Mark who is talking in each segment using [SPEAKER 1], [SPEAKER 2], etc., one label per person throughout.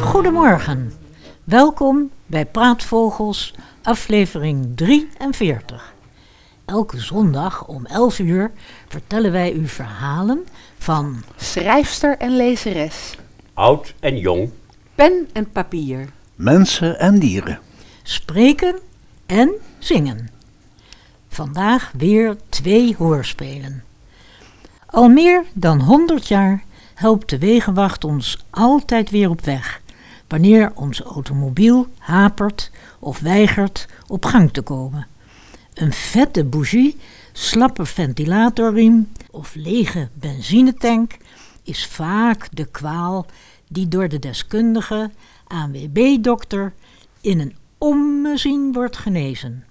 [SPEAKER 1] Goedemorgen, welkom bij Praatvogels, aflevering 43. Elke zondag om 11 uur vertellen wij u verhalen van
[SPEAKER 2] Schrijfster en lezeres.
[SPEAKER 3] Oud en jong.
[SPEAKER 2] Pen en papier.
[SPEAKER 4] Mensen en dieren.
[SPEAKER 1] spreken en zingen. Vandaag weer twee hoorspelen. Al meer dan 100 jaar helpt de wegenwacht ons altijd weer op weg, wanneer onze automobiel hapert of weigert op gang te komen. Een vette bougie, slappe ventilatorriem of lege benzinetank is vaak de kwaal die door de deskundige ANWB-dokter in een ommezien wordt genezen.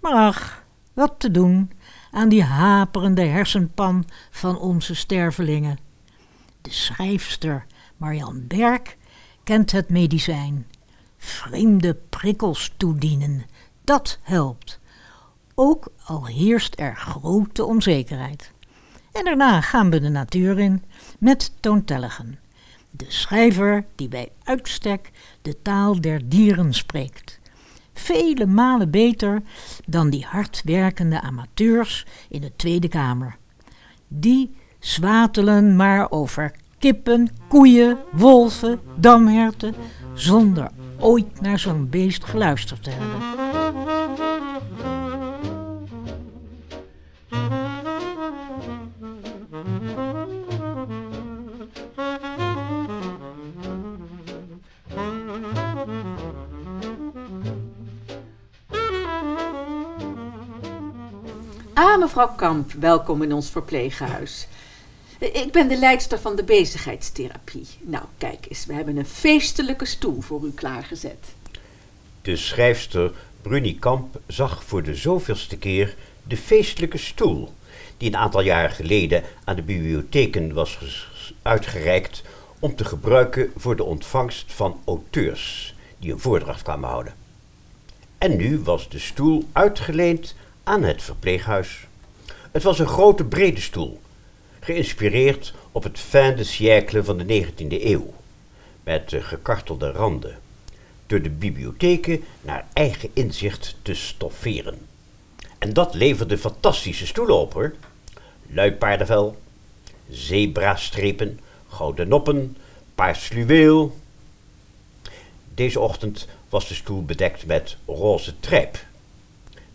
[SPEAKER 1] Maar ach, wat te doen aan die haperende hersenpan van onze stervelingen. De schrijfster Marian Berk kent het medicijn. Vreemde prikkels toedienen, dat helpt. Ook al heerst er grote onzekerheid. En daarna gaan we de natuur in met toontelligen. De schrijver die bij uitstek de taal der dieren spreekt. Vele malen beter dan die hardwerkende amateurs in de Tweede Kamer. Die zwatelen maar over kippen, koeien, wolven, damherten, zonder ooit naar zo'n beest geluisterd te hebben.
[SPEAKER 2] Ah, mevrouw Kamp, welkom in ons verpleeghuis. Ik ben de leidster van de bezigheidstherapie. Nou, kijk eens, we hebben een feestelijke stoel voor u klaargezet.
[SPEAKER 3] De schrijfster Bruni Kamp zag voor de zoveelste keer de feestelijke stoel, die een aantal jaren geleden aan de bibliotheken was uitgereikt om te gebruiken voor de ontvangst van auteurs die een voordracht kwamen houden. En nu was de stoel uitgeleend aan het verpleeghuis. Het was een grote brede stoel, geïnspireerd op het fin de siècle van de 19e eeuw, met gekartelde randen, door de bibliotheken naar eigen inzicht te stofferen. En dat leverde fantastische stoelen op hoor. Luipaardenvel, zebrastrepen, gouden noppen, paars fluweel. Deze ochtend was de stoel bedekt met roze trijp.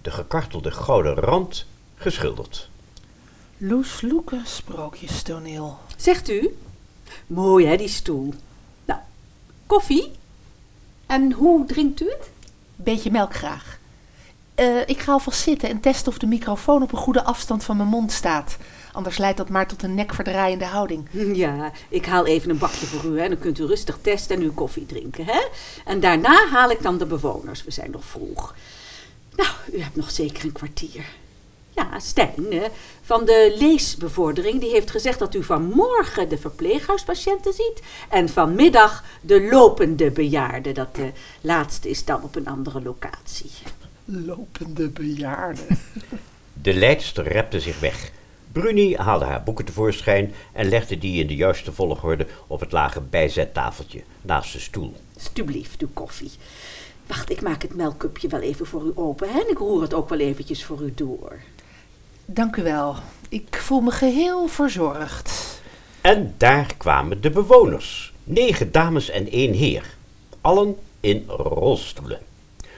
[SPEAKER 3] De gekartelde gouden rand geschilderd.
[SPEAKER 5] Loes Loeke, sprookjestoneel.
[SPEAKER 2] Zegt u? Mooi hè, die stoel. Nou, koffie? En hoe drinkt u het?
[SPEAKER 5] Beetje melk graag. Eh, ik ga alvast zitten en testen of de microfoon op een goede afstand van mijn mond staat. Anders leidt dat maar tot een nekverdraaiende houding.
[SPEAKER 2] Ja, ik haal even een bakje voor u, hè. Dan kunt u rustig testen en uw koffie drinken, hè. En daarna haal ik dan de bewoners. We zijn nog vroeg. Nou, u hebt nog zeker een kwartier. Ja, Stijn, eh, van de leesbevordering, die heeft gezegd dat u vanmorgen de verpleeghuispatiënten ziet. En vanmiddag de lopende bejaarden. Dat de laatste is dan op een andere locatie.
[SPEAKER 5] Lopende bejaarde.
[SPEAKER 3] De leidster repte zich weg. Bruni haalde haar boeken tevoorschijn en legde die in de juiste volgorde op het lage bijzettafeltje naast de stoel.
[SPEAKER 2] Alsjeblieft, uw koffie. Wacht, ik maak het melkcupje wel even voor u open, hè. En ik roer het ook wel eventjes voor u door.
[SPEAKER 5] Dank u wel. Ik voel me geheel verzorgd.
[SPEAKER 3] En daar kwamen de bewoners. Negen dames en één heer. Allen in rolstoelen.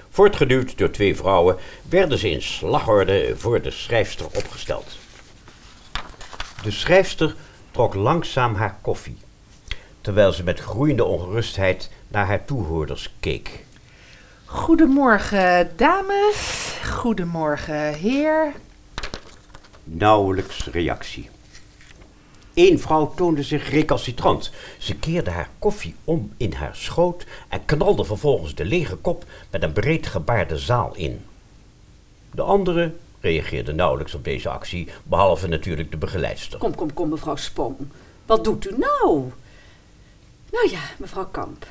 [SPEAKER 3] Voortgeduwd door twee vrouwen werden ze in slagorde voor de schrijfster opgesteld. De schrijfster trok langzaam haar koffie, terwijl ze met groeiende ongerustheid naar haar toehoorders keek.
[SPEAKER 5] Goedemorgen, dames. Goedemorgen, heer.
[SPEAKER 3] Nauwelijks reactie. Eén vrouw toonde zich recalcitrant. Ze keerde haar koffie om in haar schoot en knalde vervolgens de lege kop met een breed gebaar de zaal in. De andere reageerde nauwelijks op deze actie, behalve natuurlijk de begeleidster.
[SPEAKER 2] Kom, kom, kom, mevrouw Spong. Wat doet u nou? Nou ja, mevrouw Kamp.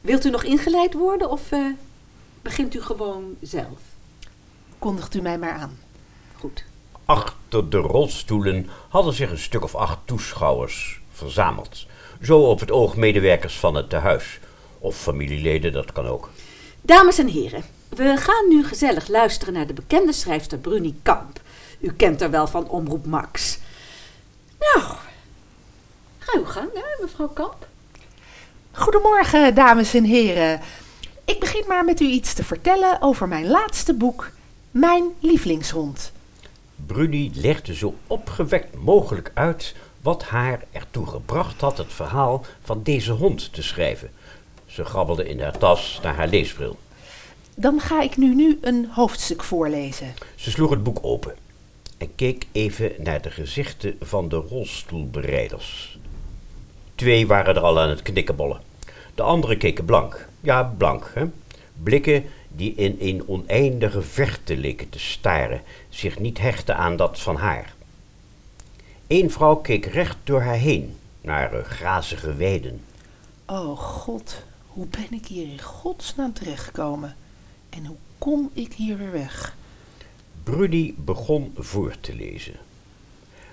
[SPEAKER 2] Wilt u nog ingeleid worden of eh, begint u gewoon zelf?
[SPEAKER 5] Kondigt u mij maar aan.
[SPEAKER 2] Goed.
[SPEAKER 3] Achter de rolstoelen hadden zich een stuk of acht toeschouwers verzameld. Zo op het oog medewerkers van het tehuis. Of familieleden, dat kan ook.
[SPEAKER 2] Dames en heren, we gaan nu gezellig luisteren naar de bekende schrijfster Bruni Kamp. U kent haar wel van Omroep Max. Nou, ga uw gang, hè, mevrouw Kamp.
[SPEAKER 5] Goedemorgen, dames en heren. Ik begin maar met u iets te vertellen over mijn laatste boek, Mijn lievelingshond.
[SPEAKER 3] Bruni legde zo opgewekt mogelijk uit wat haar ertoe gebracht had het verhaal van deze hond te schrijven. Ze grabbelde in haar tas naar haar leesbril.
[SPEAKER 5] Dan ga ik nu, nu een hoofdstuk voorlezen.
[SPEAKER 3] Ze sloeg het boek open en keek even naar de gezichten van de rolstoelbereiders. Twee waren er al aan het knikkenbollen. De anderen keken blank. Ja, blank, hè? Blikken die in een oneindige verte leken te staren, zich niet hechten aan dat van haar. Eén vrouw keek recht door haar heen, naar grazige weiden.
[SPEAKER 5] Oh god, hoe ben ik hier in godsnaam terechtgekomen? En hoe kom ik hier weer weg?
[SPEAKER 3] Bruni begon voor te lezen.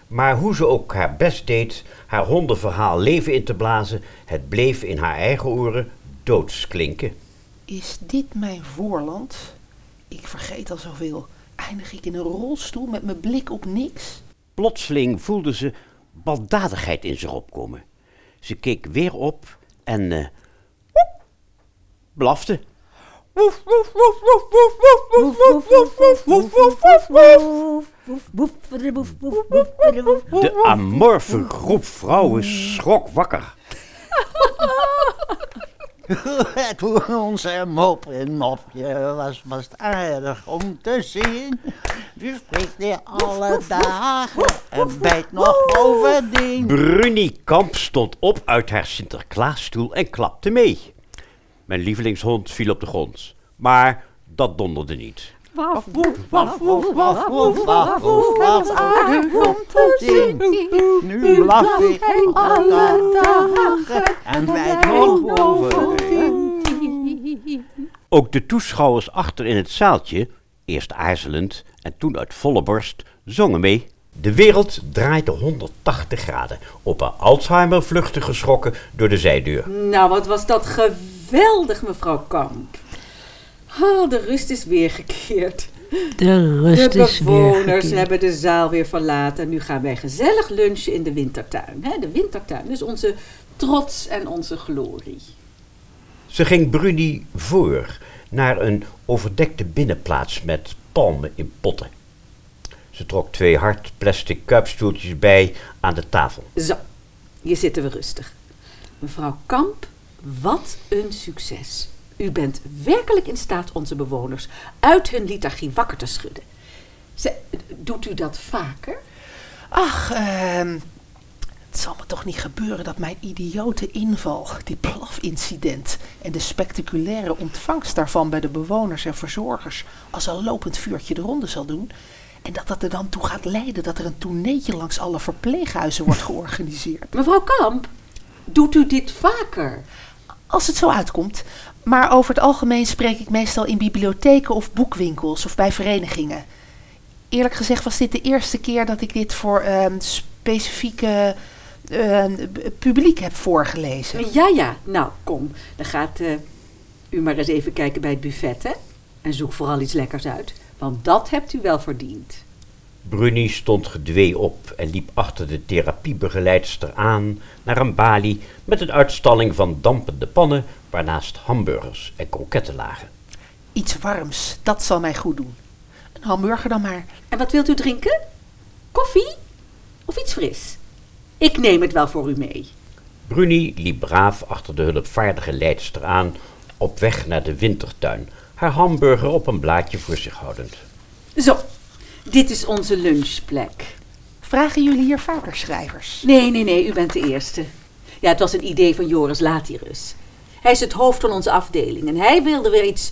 [SPEAKER 3] Maar hoe ze ook haar best deed haar hondenverhaal leven in te blazen, het bleef in haar eigen oren doodsklinken.
[SPEAKER 5] Is dit mijn voorland? Ik vergeet al zoveel. Eindig ik in een rolstoel met mijn blik op niks?
[SPEAKER 3] Plotseling voelde ze baldadigheid in zich opkomen. Ze keek weer op en eh, blafte. De amorfe groep vrouwen schrok wakker.
[SPEAKER 4] Toen onze mop en mopje was, het aardig om te zien. U spreekt hier alle dagen en bijt nog bovendien.
[SPEAKER 3] Bruni Kamp stond op uit haar Sinterklaasstoel en klapte mee. Mijn lievelingshond viel op de grond, maar dat donderde niet.
[SPEAKER 4] Waf, woef, waf, woef, waf, woef, waf, woef, wat aardig om te zien. Nu blaf ik alle dagen en bijt nog bovendien.
[SPEAKER 3] Ook de toeschouwers achter in het zaaltje, eerst aarzelend en toen uit volle borst, zongen mee. De wereld draaide 180 graden. Op een Alzheimer vluchtte geschrokken door de zijdeur.
[SPEAKER 2] Nou, wat was dat geweldig, mevrouw Kamp. Oh, de rust is weergekeerd.
[SPEAKER 1] De rust
[SPEAKER 2] de
[SPEAKER 1] is weer
[SPEAKER 2] bewoners hebben de zaal weer verlaten. Nu gaan wij gezellig lunchen in de wintertuin. hè? De wintertuin is onze trots en onze glorie.
[SPEAKER 3] Ze ging Bruni voor naar een overdekte binnenplaats met palmen in potten. Ze trok twee hard plastic kuipstoeltjes bij aan de tafel.
[SPEAKER 2] Zo, hier zitten we rustig. Mevrouw Kamp, wat een succes. U bent werkelijk in staat onze bewoners uit hun lethargie wakker te schudden. Ze, doet u dat vaker?
[SPEAKER 5] Ach, ehm, het zal me toch niet gebeuren dat mijn idiote inval, die blafincident en de spectaculaire ontvangst daarvan bij de bewoners en verzorgers als een lopend vuurtje de ronde zal doen. En dat dat er dan toe gaat leiden dat er een toerneetje langs alle verpleeghuizen wordt georganiseerd.
[SPEAKER 2] Mevrouw Kamp, doet u dit vaker?
[SPEAKER 5] Als het zo uitkomt. Maar over het algemeen spreek ik meestal in bibliotheken of boekwinkels of bij verenigingen. Eerlijk gezegd was dit de eerste keer dat ik dit voor ehm, specifieke ehm, publiek heb voorgelezen.
[SPEAKER 2] Ja, ja, nou kom. Dan gaat eh, u maar eens even kijken bij het buffet, hè? En zoek vooral iets lekkers uit, want dat hebt u wel verdiend.
[SPEAKER 3] Bruni stond gedwee op en liep achter de therapiebegeleidster aan naar een balie met een uitstalling van dampende pannen waarnaast hamburgers en kroketten lagen.
[SPEAKER 5] Iets warms, dat zal mij goed doen. Een hamburger dan maar.
[SPEAKER 2] En wat wilt u drinken? Koffie? Of iets fris? Ik neem het wel voor u mee.
[SPEAKER 3] Bruni liep braaf achter de hulpvaardige leidster aan op weg naar de wintertuin, haar hamburger op een blaadje voor zich houdend.
[SPEAKER 2] Zo, dit is onze lunchplek.
[SPEAKER 5] Vragen jullie hier vaker schrijvers?
[SPEAKER 2] Nee, nee, nee, u bent de eerste. Ja, het was een idee van Joris Latirus. Hij is het hoofd van onze afdeling en hij wilde weer iets,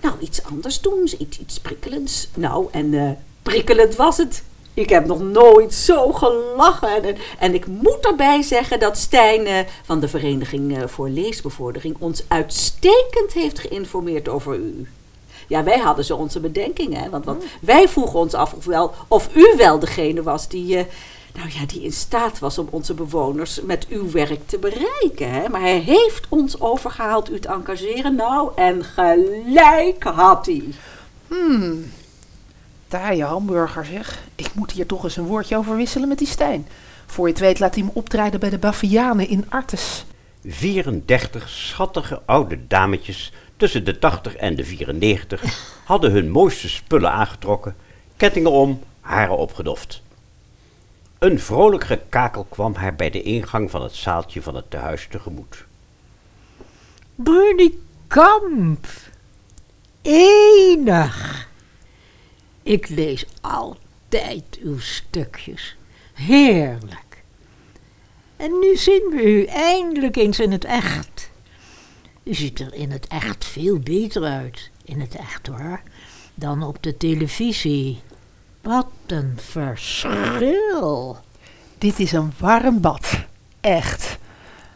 [SPEAKER 2] nou, iets anders doen, iets, iets prikkelends. Nou, en eh, prikkelend was het. Ik heb nog nooit zo gelachen. En, en ik moet erbij zeggen dat Stijn eh, van de Vereniging eh, voor Leesbevordering ons uitstekend heeft geïnformeerd over u. Ja, wij hadden zo onze bedenkingen. Hè? Want, want wij vroegen ons af of, wel, of u wel degene was die, eh, nou ja, die in staat was om onze bewoners met uw werk te bereiken. Hè? Maar hij heeft ons overgehaald u te engageren. Nou, en gelijk had hij.
[SPEAKER 5] Hmm, taaie hamburger zeg. Ik moet hier toch eens een woordje over wisselen met die Stijn. Voor je het weet laat hij me optreden bij de Bavianen in Artes.
[SPEAKER 3] 34 schattige oude dametjes tussen de 80 en de 94 hadden hun mooiste spullen aangetrokken, kettingen om, haren opgedoft. Een vrolijk gekakel kwam haar bij de ingang van het zaaltje van het tehuis tegemoet.
[SPEAKER 1] Bruni Kamp. Enig. Ik lees altijd uw stukjes. Heerlijk. En nu zien we u eindelijk eens in het echt. U ziet er in het echt veel beter uit. In het echt hoor. Dan op de televisie. Wat een verschil.
[SPEAKER 5] Dit is een warm bad. Echt.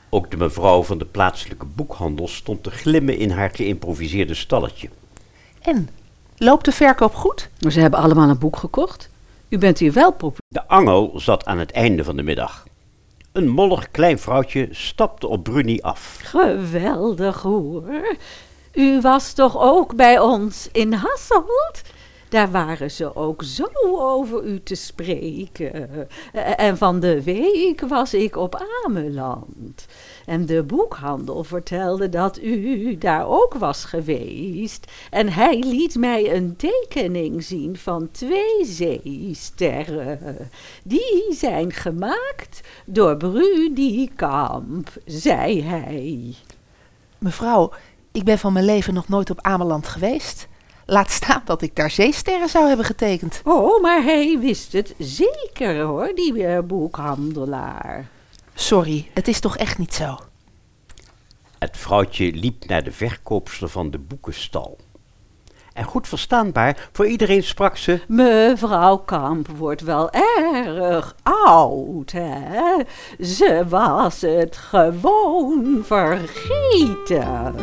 [SPEAKER 3] Ook de mevrouw van de plaatselijke boekhandel stond te glimmen in haar geïmproviseerde stalletje.
[SPEAKER 5] En, loopt de verkoop goed?
[SPEAKER 6] Maar ze hebben allemaal een boek gekocht. U bent hier wel populair.
[SPEAKER 3] De angel zat aan het einde van de middag. Een mollig klein vrouwtje stapte op Bruni af.
[SPEAKER 6] Geweldig hoor. U was toch ook bij ons in Hasselt? Daar waren ze ook zo over u te spreken. En van de week was ik op Ameland. En de boekhandel vertelde dat u daar ook was geweest. En hij liet mij een tekening zien van twee zeesterren. Die zijn gemaakt door Bruni Kamp, zei hij.
[SPEAKER 5] Mevrouw, ik ben van mijn leven nog nooit op Ameland geweest. Laat staan dat ik daar zeesterren zou hebben getekend.
[SPEAKER 6] Oh, maar hij wist het zeker hoor, die eh, boekhandelaar.
[SPEAKER 5] Sorry, het is toch echt niet zo.
[SPEAKER 3] Het vrouwtje liep naar de verkoopster van de boekenstal. En goed verstaanbaar, voor iedereen sprak ze...
[SPEAKER 6] Mevrouw Kamp wordt wel erg oud, hè? Ze was het gewoon vergeten.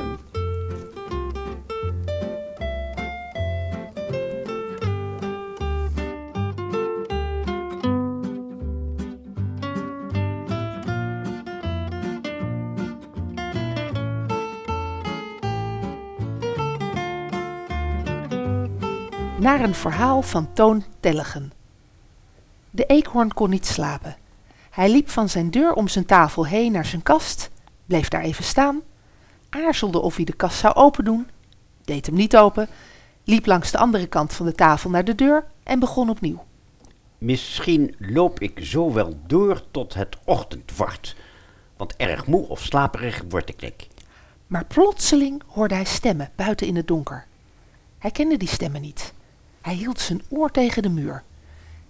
[SPEAKER 5] Naar een verhaal van Toon Tellegen. De eekhoorn kon niet slapen. Hij liep van zijn deur om zijn tafel heen naar zijn kast, bleef daar even staan, aarzelde of hij de kast zou opendoen, deed hem niet open, liep langs de andere kant van de tafel naar de deur en begon opnieuw.
[SPEAKER 3] Misschien loop ik zo wel door tot het ochtend wordt. Want erg moe of slaperig word ik niet.
[SPEAKER 5] Maar plotseling hoorde hij stemmen buiten in het donker. Hij kende die stemmen niet. Hij hield zijn oor tegen de muur.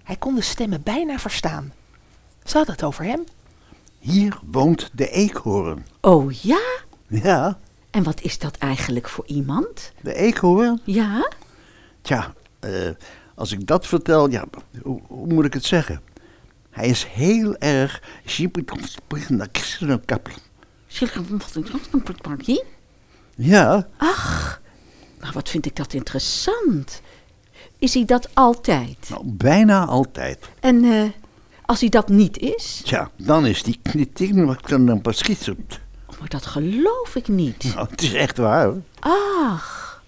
[SPEAKER 5] Hij kon de stemmen bijna verstaan. Ze hadden het over hem.
[SPEAKER 4] Hier woont de eekhoorn.
[SPEAKER 6] Oh ja?
[SPEAKER 4] Ja,
[SPEAKER 6] En wat is dat eigenlijk voor iemand?
[SPEAKER 4] de eekhoorn?
[SPEAKER 6] Ja?
[SPEAKER 4] Tja, eh, als ik dat vertel, ja, hoe, hoe moet ik het zeggen? Hij is heel erg... Ja,
[SPEAKER 6] Ach, nou wat vind ik dat interessant. Is hij dat altijd?
[SPEAKER 4] nou, bijna altijd.
[SPEAKER 6] En eh, als hij dat niet is?
[SPEAKER 4] Tja, dan is die knitting wat dan een paar schieten.
[SPEAKER 6] Oh, maar dat geloof ik niet.
[SPEAKER 4] Nou, het is echt waar. hoor.
[SPEAKER 6] Ach,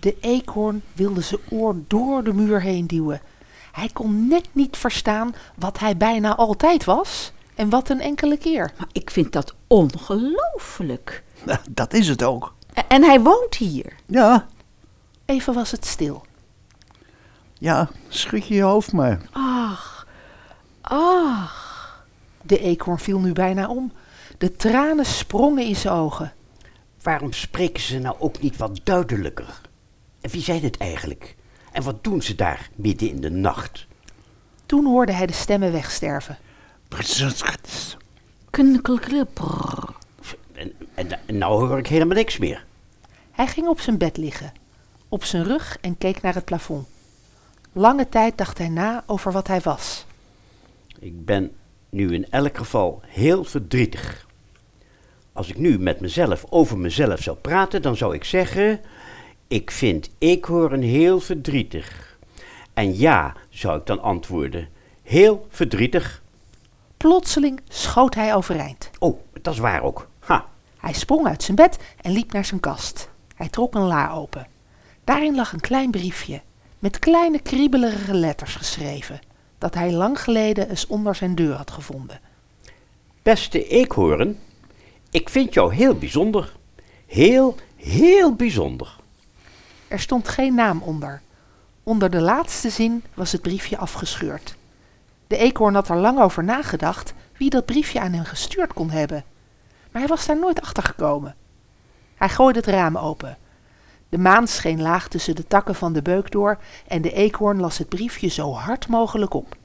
[SPEAKER 5] De eekhoorn wilde zijn oor door de muur heen duwen. Hij kon net niet verstaan wat hij bijna altijd was en wat een enkele keer.
[SPEAKER 6] maar ik vind dat ongelooflijk.
[SPEAKER 4] Nou, dat is het ook.
[SPEAKER 6] En hij woont hier.
[SPEAKER 4] Ja,
[SPEAKER 5] Even was het stil.
[SPEAKER 4] Ja, schud je je hoofd maar.
[SPEAKER 6] Ach, ach.
[SPEAKER 5] De eekhoorn viel nu bijna om. De tranen sprongen in zijn ogen.
[SPEAKER 3] Waarom spreken ze nou ook niet wat duidelijker? En wie zijn het eigenlijk? En wat doen ze daar midden in de nacht?
[SPEAKER 5] Toen hoorde hij de stemmen wegsterven.
[SPEAKER 3] En, en, en nou hoor ik helemaal niks meer.
[SPEAKER 5] Hij ging op zijn bed liggen, op zijn rug en keek naar het plafond. Lange tijd dacht hij na over wat hij was.
[SPEAKER 3] Ik ben nu in elk geval heel verdrietig. Als ik nu met mezelf over mezelf zou praten, dan zou ik zeggen: Ik vind eekhoorn heel verdrietig. En ja, zou ik dan antwoorden: Heel verdrietig.
[SPEAKER 5] Plotseling schoot hij overeind.
[SPEAKER 3] Oh, dat is waar ook. Ha,
[SPEAKER 5] Hij sprong uit zijn bed en liep naar zijn kast. Hij trok een la open. Daarin lag een klein briefje, met kleine kriebelige letters geschreven, dat hij lang geleden eens onder zijn deur had gevonden.
[SPEAKER 3] beste eekhoorn, ik vind jou heel bijzonder. Heel, heel bijzonder.
[SPEAKER 5] Er stond geen naam onder. Onder de laatste zin was het briefje afgescheurd. De eekhoorn had er lang over nagedacht wie dat briefje aan hem gestuurd kon hebben. Maar hij was daar nooit achter gekomen. Hij gooide het raam open. De maan scheen laag tussen de takken van de beuk door en de eekhoorn las het briefje zo hard mogelijk op.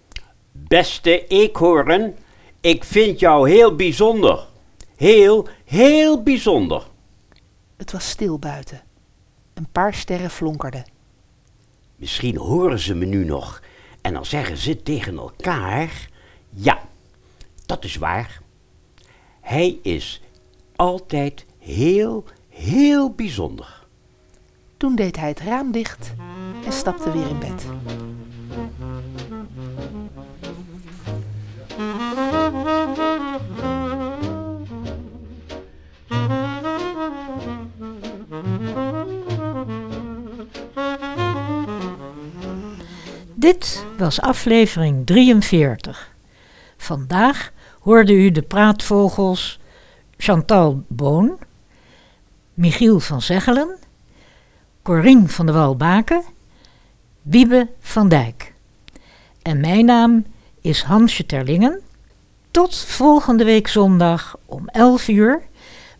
[SPEAKER 3] Beste eekhoorn, ik vind jou heel bijzonder. Heel, heel bijzonder.
[SPEAKER 5] Het was stil buiten. Een paar sterren flonkerden.
[SPEAKER 3] Misschien horen ze me nu nog en dan zeggen ze tegen elkaar: Ja, dat is waar. Hij is altijd heel, heel bijzonder.
[SPEAKER 5] Toen deed hij het raam dicht en stapte weer in bed.
[SPEAKER 1] Dit was aflevering 43. Vandaag hoorde u de praatvogels Chantal Boon, Michiel van Zeggelen, Corien van de Walbaken, Wiebe van Dijk. En mijn naam is Hansje Terlingen. Tot volgende week zondag om 11 uur,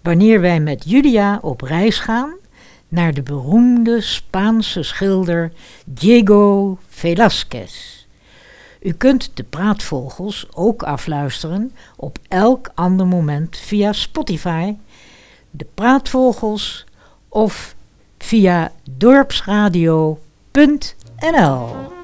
[SPEAKER 1] wanneer wij met Julia op reis gaan naar de beroemde Spaanse schilder Diego Velázquez. U kunt de praatvogels ook afluisteren op elk ander moment via Spotify, de praatvogels of via dorpsradio.nl.